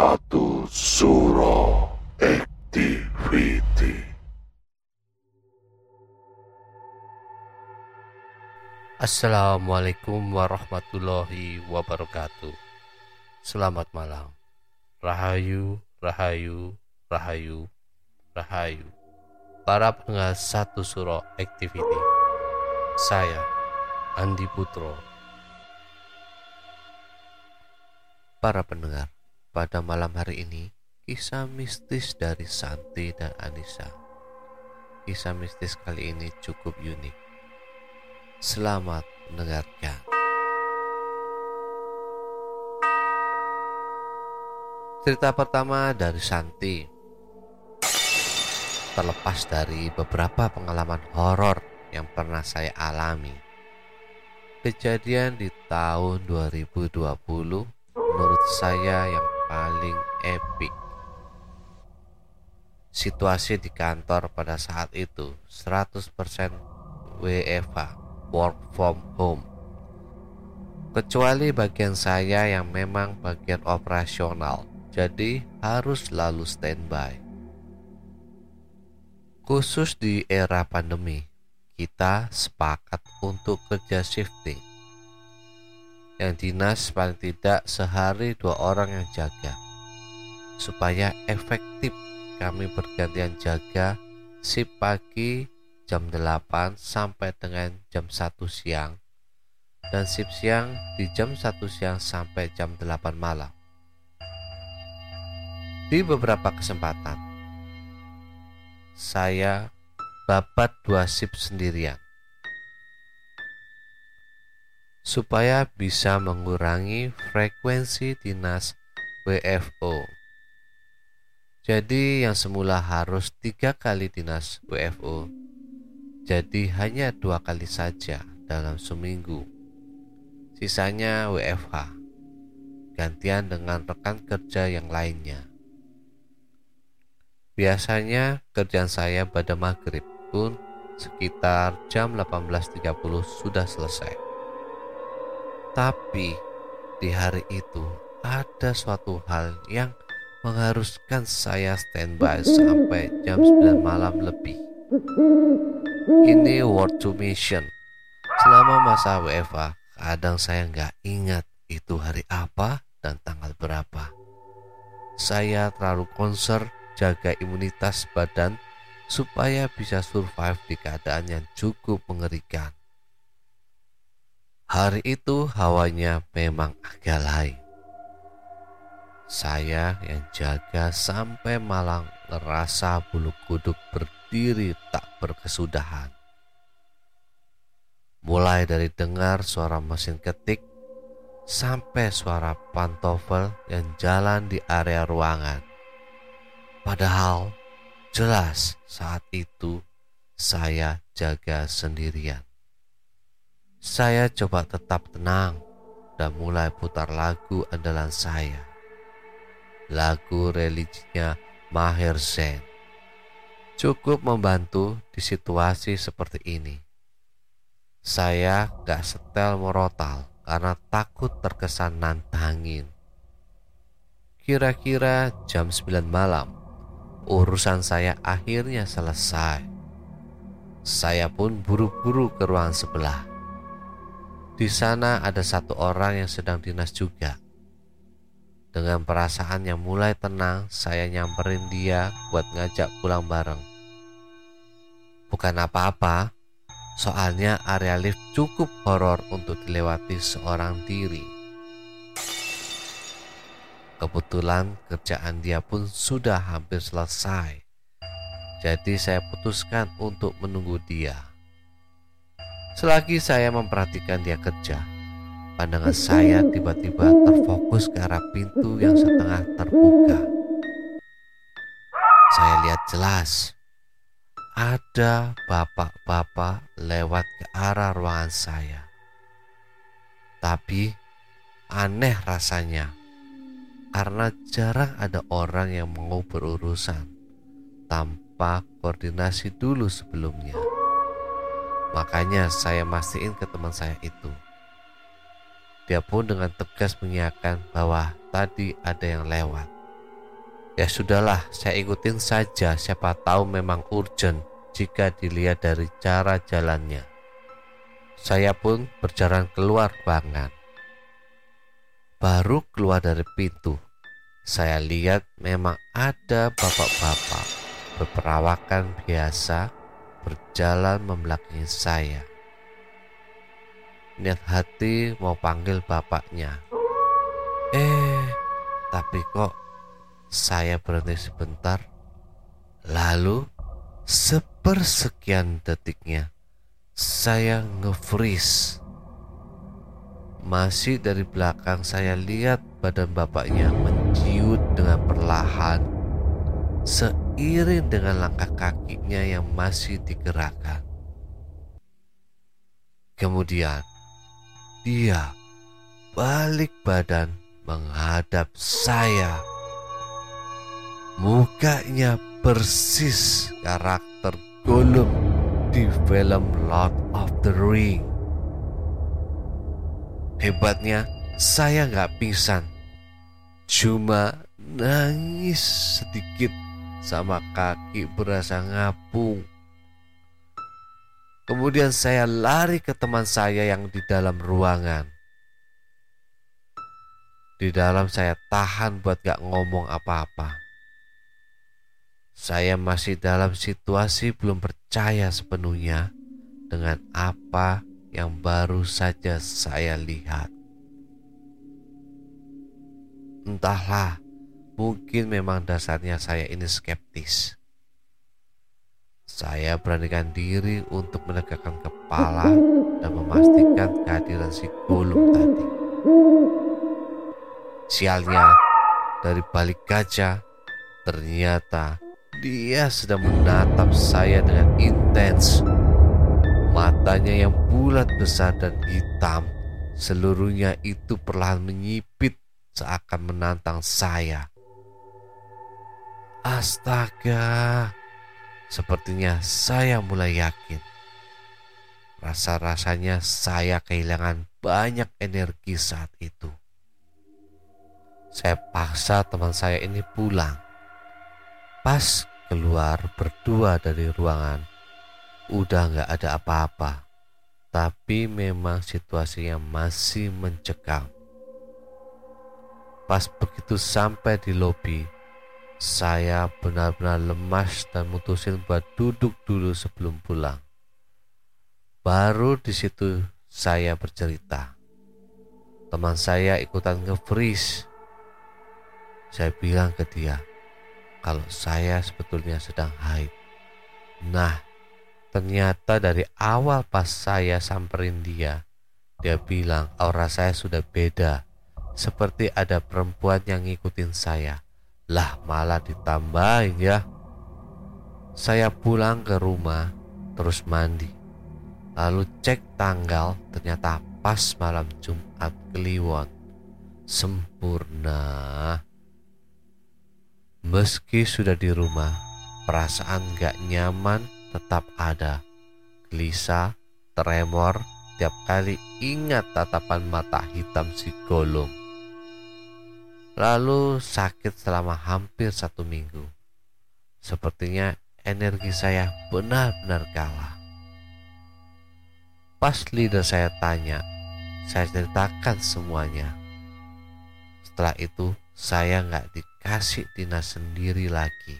Satu Suro Activity Assalamualaikum warahmatullahi wabarakatuh. Selamat malam. Rahayu, rahayu, rahayu, rahayu. Para pendengar satu suro activity. Saya Andi Putro. Para pendengar, pada malam hari ini kisah mistis dari Santi dan Anissa. Kisah mistis kali ini cukup unik. Selamat mendengarkan. Cerita pertama dari Santi. Terlepas dari beberapa pengalaman horor yang pernah saya alami. Kejadian di tahun 2020 menurut saya yang paling epic. Situasi di kantor pada saat itu 100% WFH work from home. Kecuali bagian saya yang memang bagian operasional, jadi harus selalu standby. Khusus di era pandemi, kita sepakat untuk kerja shifting. Yang dinas paling tidak sehari dua orang yang jaga. Supaya efektif kami bergantian jaga sip pagi jam 8 sampai dengan jam 1 siang dan sip siang di jam 1 siang sampai jam 8 malam. Di beberapa kesempatan, saya babat dua sip sendirian supaya bisa mengurangi frekuensi dinas WFO. Jadi yang semula harus tiga kali dinas WFO jadi hanya dua kali saja dalam seminggu. Sisanya WFH, gantian dengan rekan kerja yang lainnya. Biasanya kerjaan saya pada maghrib pun sekitar jam 18.30 sudah selesai. Tapi di hari itu ada suatu hal yang mengharuskan saya standby sampai jam 9 malam lebih. Ini word to mission. Selama masa WFA, kadang saya nggak ingat itu hari apa dan tanggal berapa. Saya terlalu konser jaga imunitas badan supaya bisa survive di keadaan yang cukup mengerikan. Hari itu hawanya memang agak lain. Saya yang jaga sampai malang ngerasa bulu kuduk ber berdiri tak berkesudahan. Mulai dari dengar suara mesin ketik sampai suara pantofel yang jalan di area ruangan. Padahal jelas saat itu saya jaga sendirian. Saya coba tetap tenang dan mulai putar lagu andalan saya. Lagu religinya Maher Zain cukup membantu di situasi seperti ini. Saya gak setel morotal karena takut terkesan nantangin. Kira-kira jam 9 malam, urusan saya akhirnya selesai. Saya pun buru-buru ke ruang sebelah. Di sana ada satu orang yang sedang dinas juga. Dengan perasaan yang mulai tenang, saya nyamperin dia buat ngajak pulang bareng. Bukan apa-apa, soalnya area lift cukup horor untuk dilewati seorang diri. Kebetulan kerjaan dia pun sudah hampir selesai Jadi saya putuskan untuk menunggu dia. Selagi saya memperhatikan dia kerja, pandangan saya tiba-tiba terfokus ke arah pintu yang setengah terbuka. Saya lihat jelas ada bapak-bapak lewat ke arah ruangan saya. Tapi aneh rasanya karena jarang ada orang yang mau berurusan tanpa koordinasi dulu sebelumnya. Makanya saya mastiin ke teman saya itu. Dia pun dengan tegas mengiyakan bahwa tadi ada yang lewat. Ya sudahlah, saya ikutin saja siapa tahu memang urgent jika dilihat dari cara jalannya. Saya pun berjalan keluar ruangan. Baru keluar dari pintu, saya lihat memang ada bapak-bapak berperawakan biasa berjalan membelakangi saya. Niat hati mau panggil bapaknya. Eh, tapi kok saya berhenti sebentar. Lalu Sepersekian detiknya, saya nge-freeze. Masih dari belakang saya lihat badan bapaknya menciut dengan perlahan seiring dengan langkah kakinya yang masih digerakkan. Kemudian dia balik badan menghadap saya. Mukanya persis karakter Gollum di film Lord of the Ring. Hebatnya, saya nggak pingsan, cuma nangis sedikit sama kaki berasa ngapung. Kemudian saya lari ke teman saya yang di dalam ruangan. Di dalam saya tahan buat gak ngomong apa-apa. Saya masih dalam situasi belum percaya sepenuhnya dengan apa yang baru saja saya lihat. Entahlah, mungkin memang dasarnya saya ini skeptis. Saya beranikan diri untuk menegakkan kepala dan memastikan kehadiran si Golum tadi. Sialnya, dari balik gajah, ternyata dia sedang menatap saya dengan intens. Matanya yang bulat besar dan hitam, seluruhnya itu perlahan menyipit seakan menantang saya. Astaga, sepertinya saya mulai yakin. Rasa-rasanya saya kehilangan banyak energi saat itu. Saya paksa teman saya ini pulang. Pas keluar berdua dari ruangan. Udah nggak ada apa-apa, tapi memang situasinya masih mencekam. Pas begitu sampai di lobi, saya benar-benar lemas dan mutusin buat duduk dulu sebelum pulang. Baru di situ saya bercerita. Teman saya ikutan nge-freeze. Saya bilang ke dia, kalau saya sebetulnya sedang haid. Nah, ternyata dari awal pas saya samperin dia, dia bilang aura saya sudah beda. Seperti ada perempuan yang ngikutin saya. Lah malah ditambahin ya. Saya pulang ke rumah, terus mandi. Lalu cek tanggal, ternyata pas malam Jumat Kliwon. Sempurna. Meski sudah di rumah, perasaan gak nyaman tetap ada. Gelisah, tremor, tiap kali ingat tatapan mata hitam si Golum. Lalu sakit selama hampir satu minggu. Sepertinya energi saya benar-benar kalah. Pas leader saya tanya, saya ceritakan semuanya. Setelah itu saya nggak dikasih dinas sendiri lagi.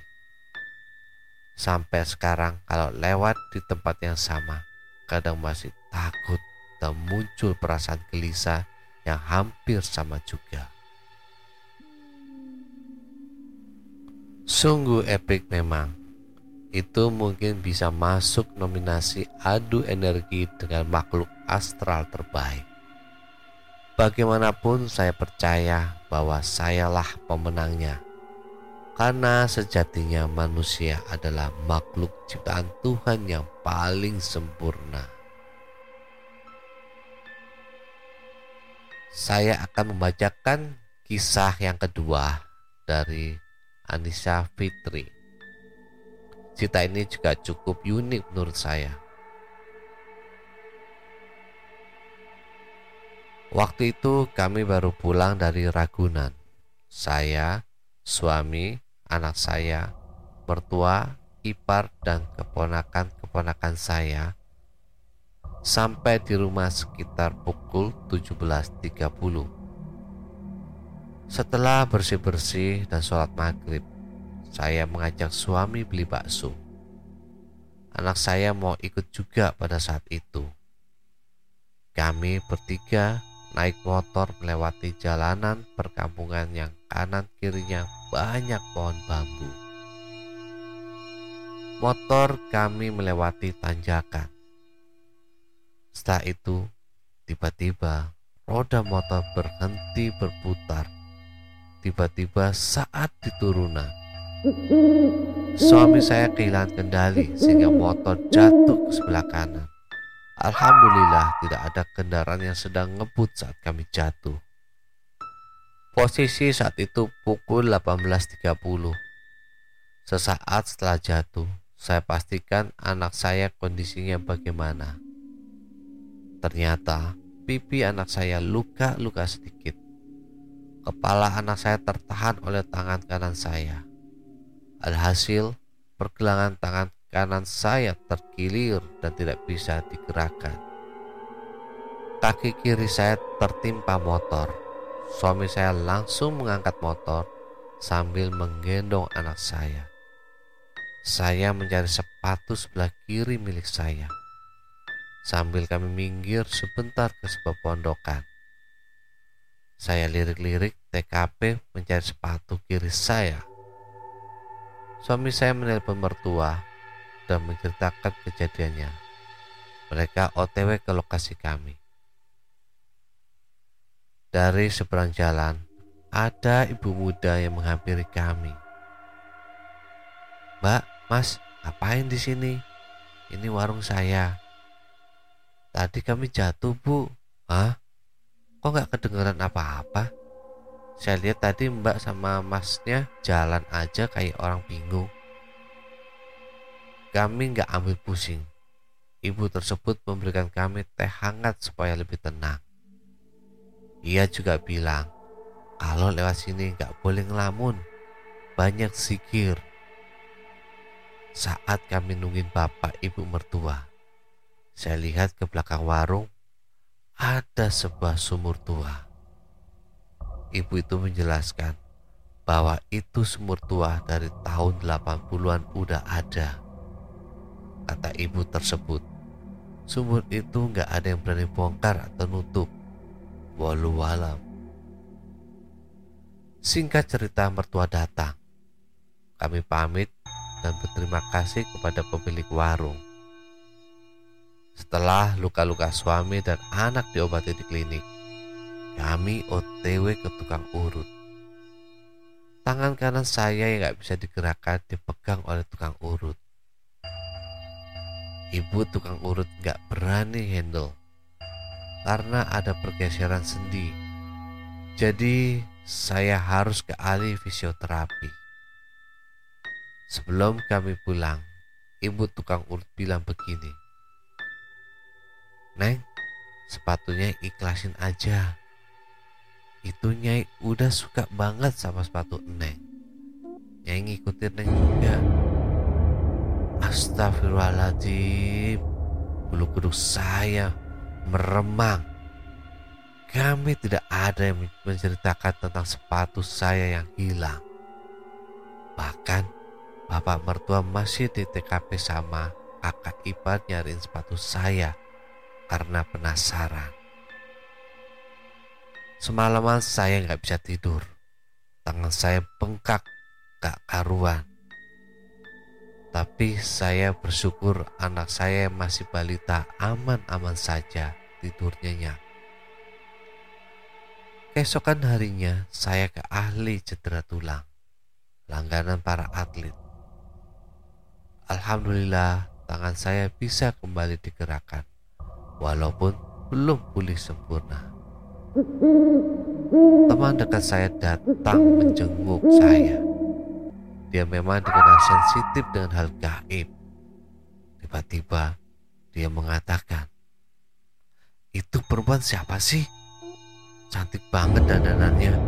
Sampai sekarang kalau lewat di tempat yang sama, kadang masih takut dan muncul perasaan gelisah yang hampir sama juga. Sungguh epik memang. itu mungkin bisa masuk nominasi adu energi dengan makhluk astral terbaik. Bagaimanapun saya percaya bahwa sayalah pemenangnya. Karena sejatinya manusia adalah makhluk ciptaan Tuhan yang paling sempurna. Saya akan membacakan kisah yang kedua dari Anissa Fitri. Cerita ini juga cukup unik menurut saya. Waktu itu kami baru pulang dari Ragunan. Saya, suami, anak saya, mertua, ipar, dan keponakan-keponakan saya sampai di rumah sekitar pukul 17.30. Setelah bersih-bersih dan sholat maghrib, saya mengajak suami beli bakso. Anak saya mau ikut juga pada saat itu. Kami bertiga naik motor melewati jalanan perkampungan yang kanan kirinya banyak pohon bambu. Motor kami melewati tanjakan. Setelah itu, tiba-tiba roda motor berhenti berputar. Tiba-tiba saat di turunan, suami saya kehilangan kendali sehingga motor jatuh ke sebelah kanan. Alhamdulillah tidak ada kendaraan yang sedang ngebut saat kami jatuh. Posisi saat itu pukul 18.30. Sesaat setelah jatuh, saya pastikan anak saya kondisinya bagaimana. Ternyata pipi anak saya luka-luka sedikit. Kepala anak saya tertahan oleh tangan kanan saya. Alhasil, pergelangan tangan kanan saya terkilir dan tidak bisa digerakkan. Kaki kiri saya tertimpa motor. Suami saya langsung mengangkat motor sambil menggendong anak saya. Saya mencari sepatu sebelah kiri milik saya. Sambil kami minggir sebentar ke sebuah pondokan. Saya lirik-lirik TKP mencari sepatu kiri saya. Suami saya menelpon mertua dan menceritakan kejadiannya. Mereka OTW ke lokasi kami. Dari seberang jalan, ada ibu muda yang menghampiri kami. Mbak, Mas, ngapain di sini? Ini warung saya. Tadi kami jatuh, Bu. Hah? Kok nggak kedengeran apa-apa? Saya lihat tadi Mbak sama Masnya jalan aja kayak orang bingung. Kami nggak ambil pusing. Ibu tersebut memberikan kami teh hangat supaya lebih tenang. Ia juga bilang, kalau lewat sini nggak boleh ngelamun, banyak zikir. Saat kami nungguin bapak ibu mertua, saya lihat ke belakang warung, ada sebuah sumur tua. Ibu itu menjelaskan bahwa itu sumur tua dari tahun 80-an udah ada kata ibu tersebut. Sumur itu nggak ada yang berani bongkar atau nutup. Walau alam. Singkat cerita mertua datang. Kami pamit dan berterima kasih kepada pemilik warung. Setelah luka-luka suami dan anak diobati di klinik, kami OTW ke tukang urut. Tangan kanan saya yang gak bisa digerakkan dipegang oleh tukang urut. Ibu tukang urut gak berani handle karena ada pergeseran sendi. Jadi saya harus ke ahli fisioterapi. Sebelum kami pulang, ibu tukang urut bilang begini. Neng, sepatunya ikhlasin aja. Itu Nyai udah suka banget sama sepatu Neng. Nyai ngikutin Neng juga. Astagfirullahaladzim Bulu kuduk saya meremang Kami tidak ada yang menceritakan tentang sepatu saya yang hilang Bahkan bapak mertua masih di TKP sama kakak ipar nyariin sepatu saya karena penasaran. Semalaman saya nggak bisa tidur. Tangan saya bengkak, gak karuan. Tapi saya bersyukur anak saya masih balita aman-aman saja tidurnya nyak. Keesokan harinya saya ke ahli cedera tulang, langganan para atlet. Alhamdulillah tangan saya bisa kembali digerakkan, walaupun belum pulih sempurna. Teman dekat saya datang menjenguk saya. Dia memang dikenal sensitif dengan hal gaib. Tiba-tiba dia mengatakan, itu perempuan siapa sih? Cantik banget dandanannya.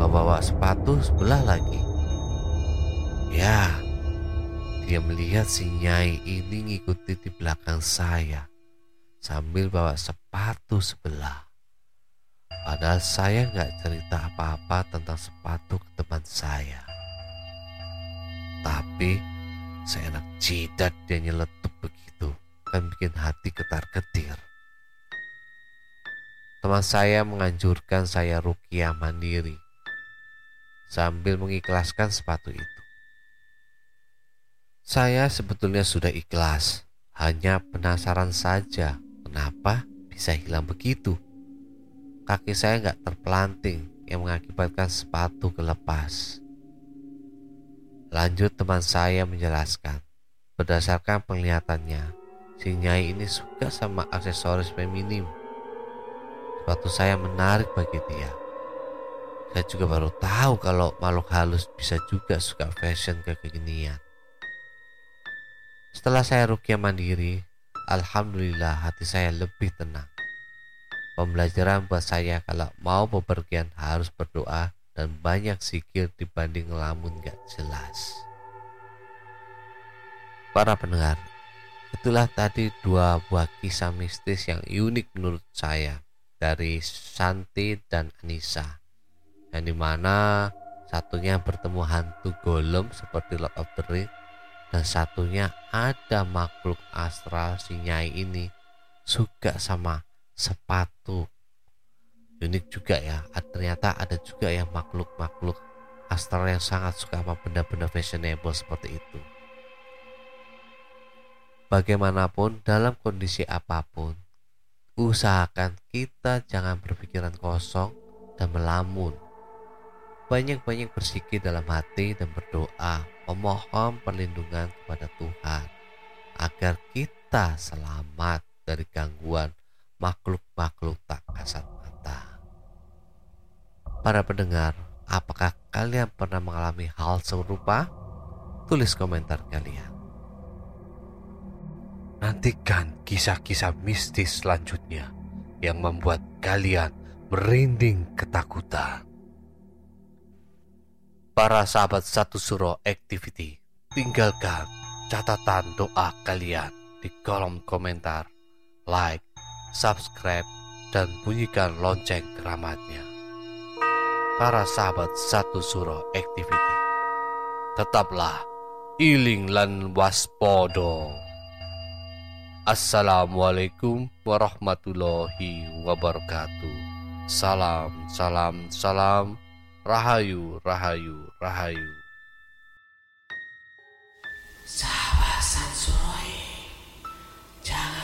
Bawa-bawa sepatu sebelah lagi. Ya, dia melihat si Nyai ini ngikuti di belakang saya sambil bawa sepatu sebelah. Padahal saya nggak cerita apa-apa tentang sepatu ke teman saya. Tapi saya enak jidat dia nyeletuk begitu kan bikin hati ketar-ketir. Teman saya menganjurkan saya rukiah mandiri sambil mengikhlaskan sepatu itu. Saya sebetulnya sudah ikhlas, hanya penasaran saja kenapa bisa hilang begitu. Kaki saya nggak terpelanting yang mengakibatkan sepatu kelepas. Lanjut teman saya menjelaskan, berdasarkan penglihatannya, si Nyai ini suka sama aksesoris feminim Sepatu saya menarik bagi dia. Saya juga baru tahu kalau makhluk halus bisa juga suka fashion kekinian. Setelah saya rukia mandiri, Alhamdulillah hati saya lebih tenang. Pembelajaran buat saya kalau mau bepergian harus berdoa dan banyak zikir dibanding ngelamun gak jelas. Para pendengar, itulah tadi dua buah kisah mistis yang unik menurut saya dari Santi dan Anissa yang di mana satunya bertemu hantu golem seperti Lord of the Rings dan satunya ada makhluk astral si Nyai ini suka sama sepatu. Unik juga ya ternyata ada juga ya makhluk-makhluk astral yang sangat suka sama benda-benda fashionable seperti itu. Bagaimanapun dalam kondisi apa pun Usahakan kita jangan berpikiran kosong dan melamun. Banyak-banyak bersikir dalam hati dan berdoa memohon perlindungan kepada Tuhan agar kita selamat dari gangguan makhluk-makhluk tak kasat mata. Para pendengar, apakah kalian pernah mengalami hal serupa? Tulis komentar kalian. Nantikan kisah-kisah mistis selanjutnya yang membuat kalian merinding ketakutan. Para sahabat satu suro activity, tinggalkan catatan doa kalian di kolom komentar, like, subscribe, dan bunyikan lonceng keramatnya. Para sahabat satu suro activity, tetaplah iling lan waspodo. Assalamualaikum warahmatullahi wabarakatuh. Salam, salam, salam. Rahayu, rahayu, rahayu. Sahabat Sansuroi, jangan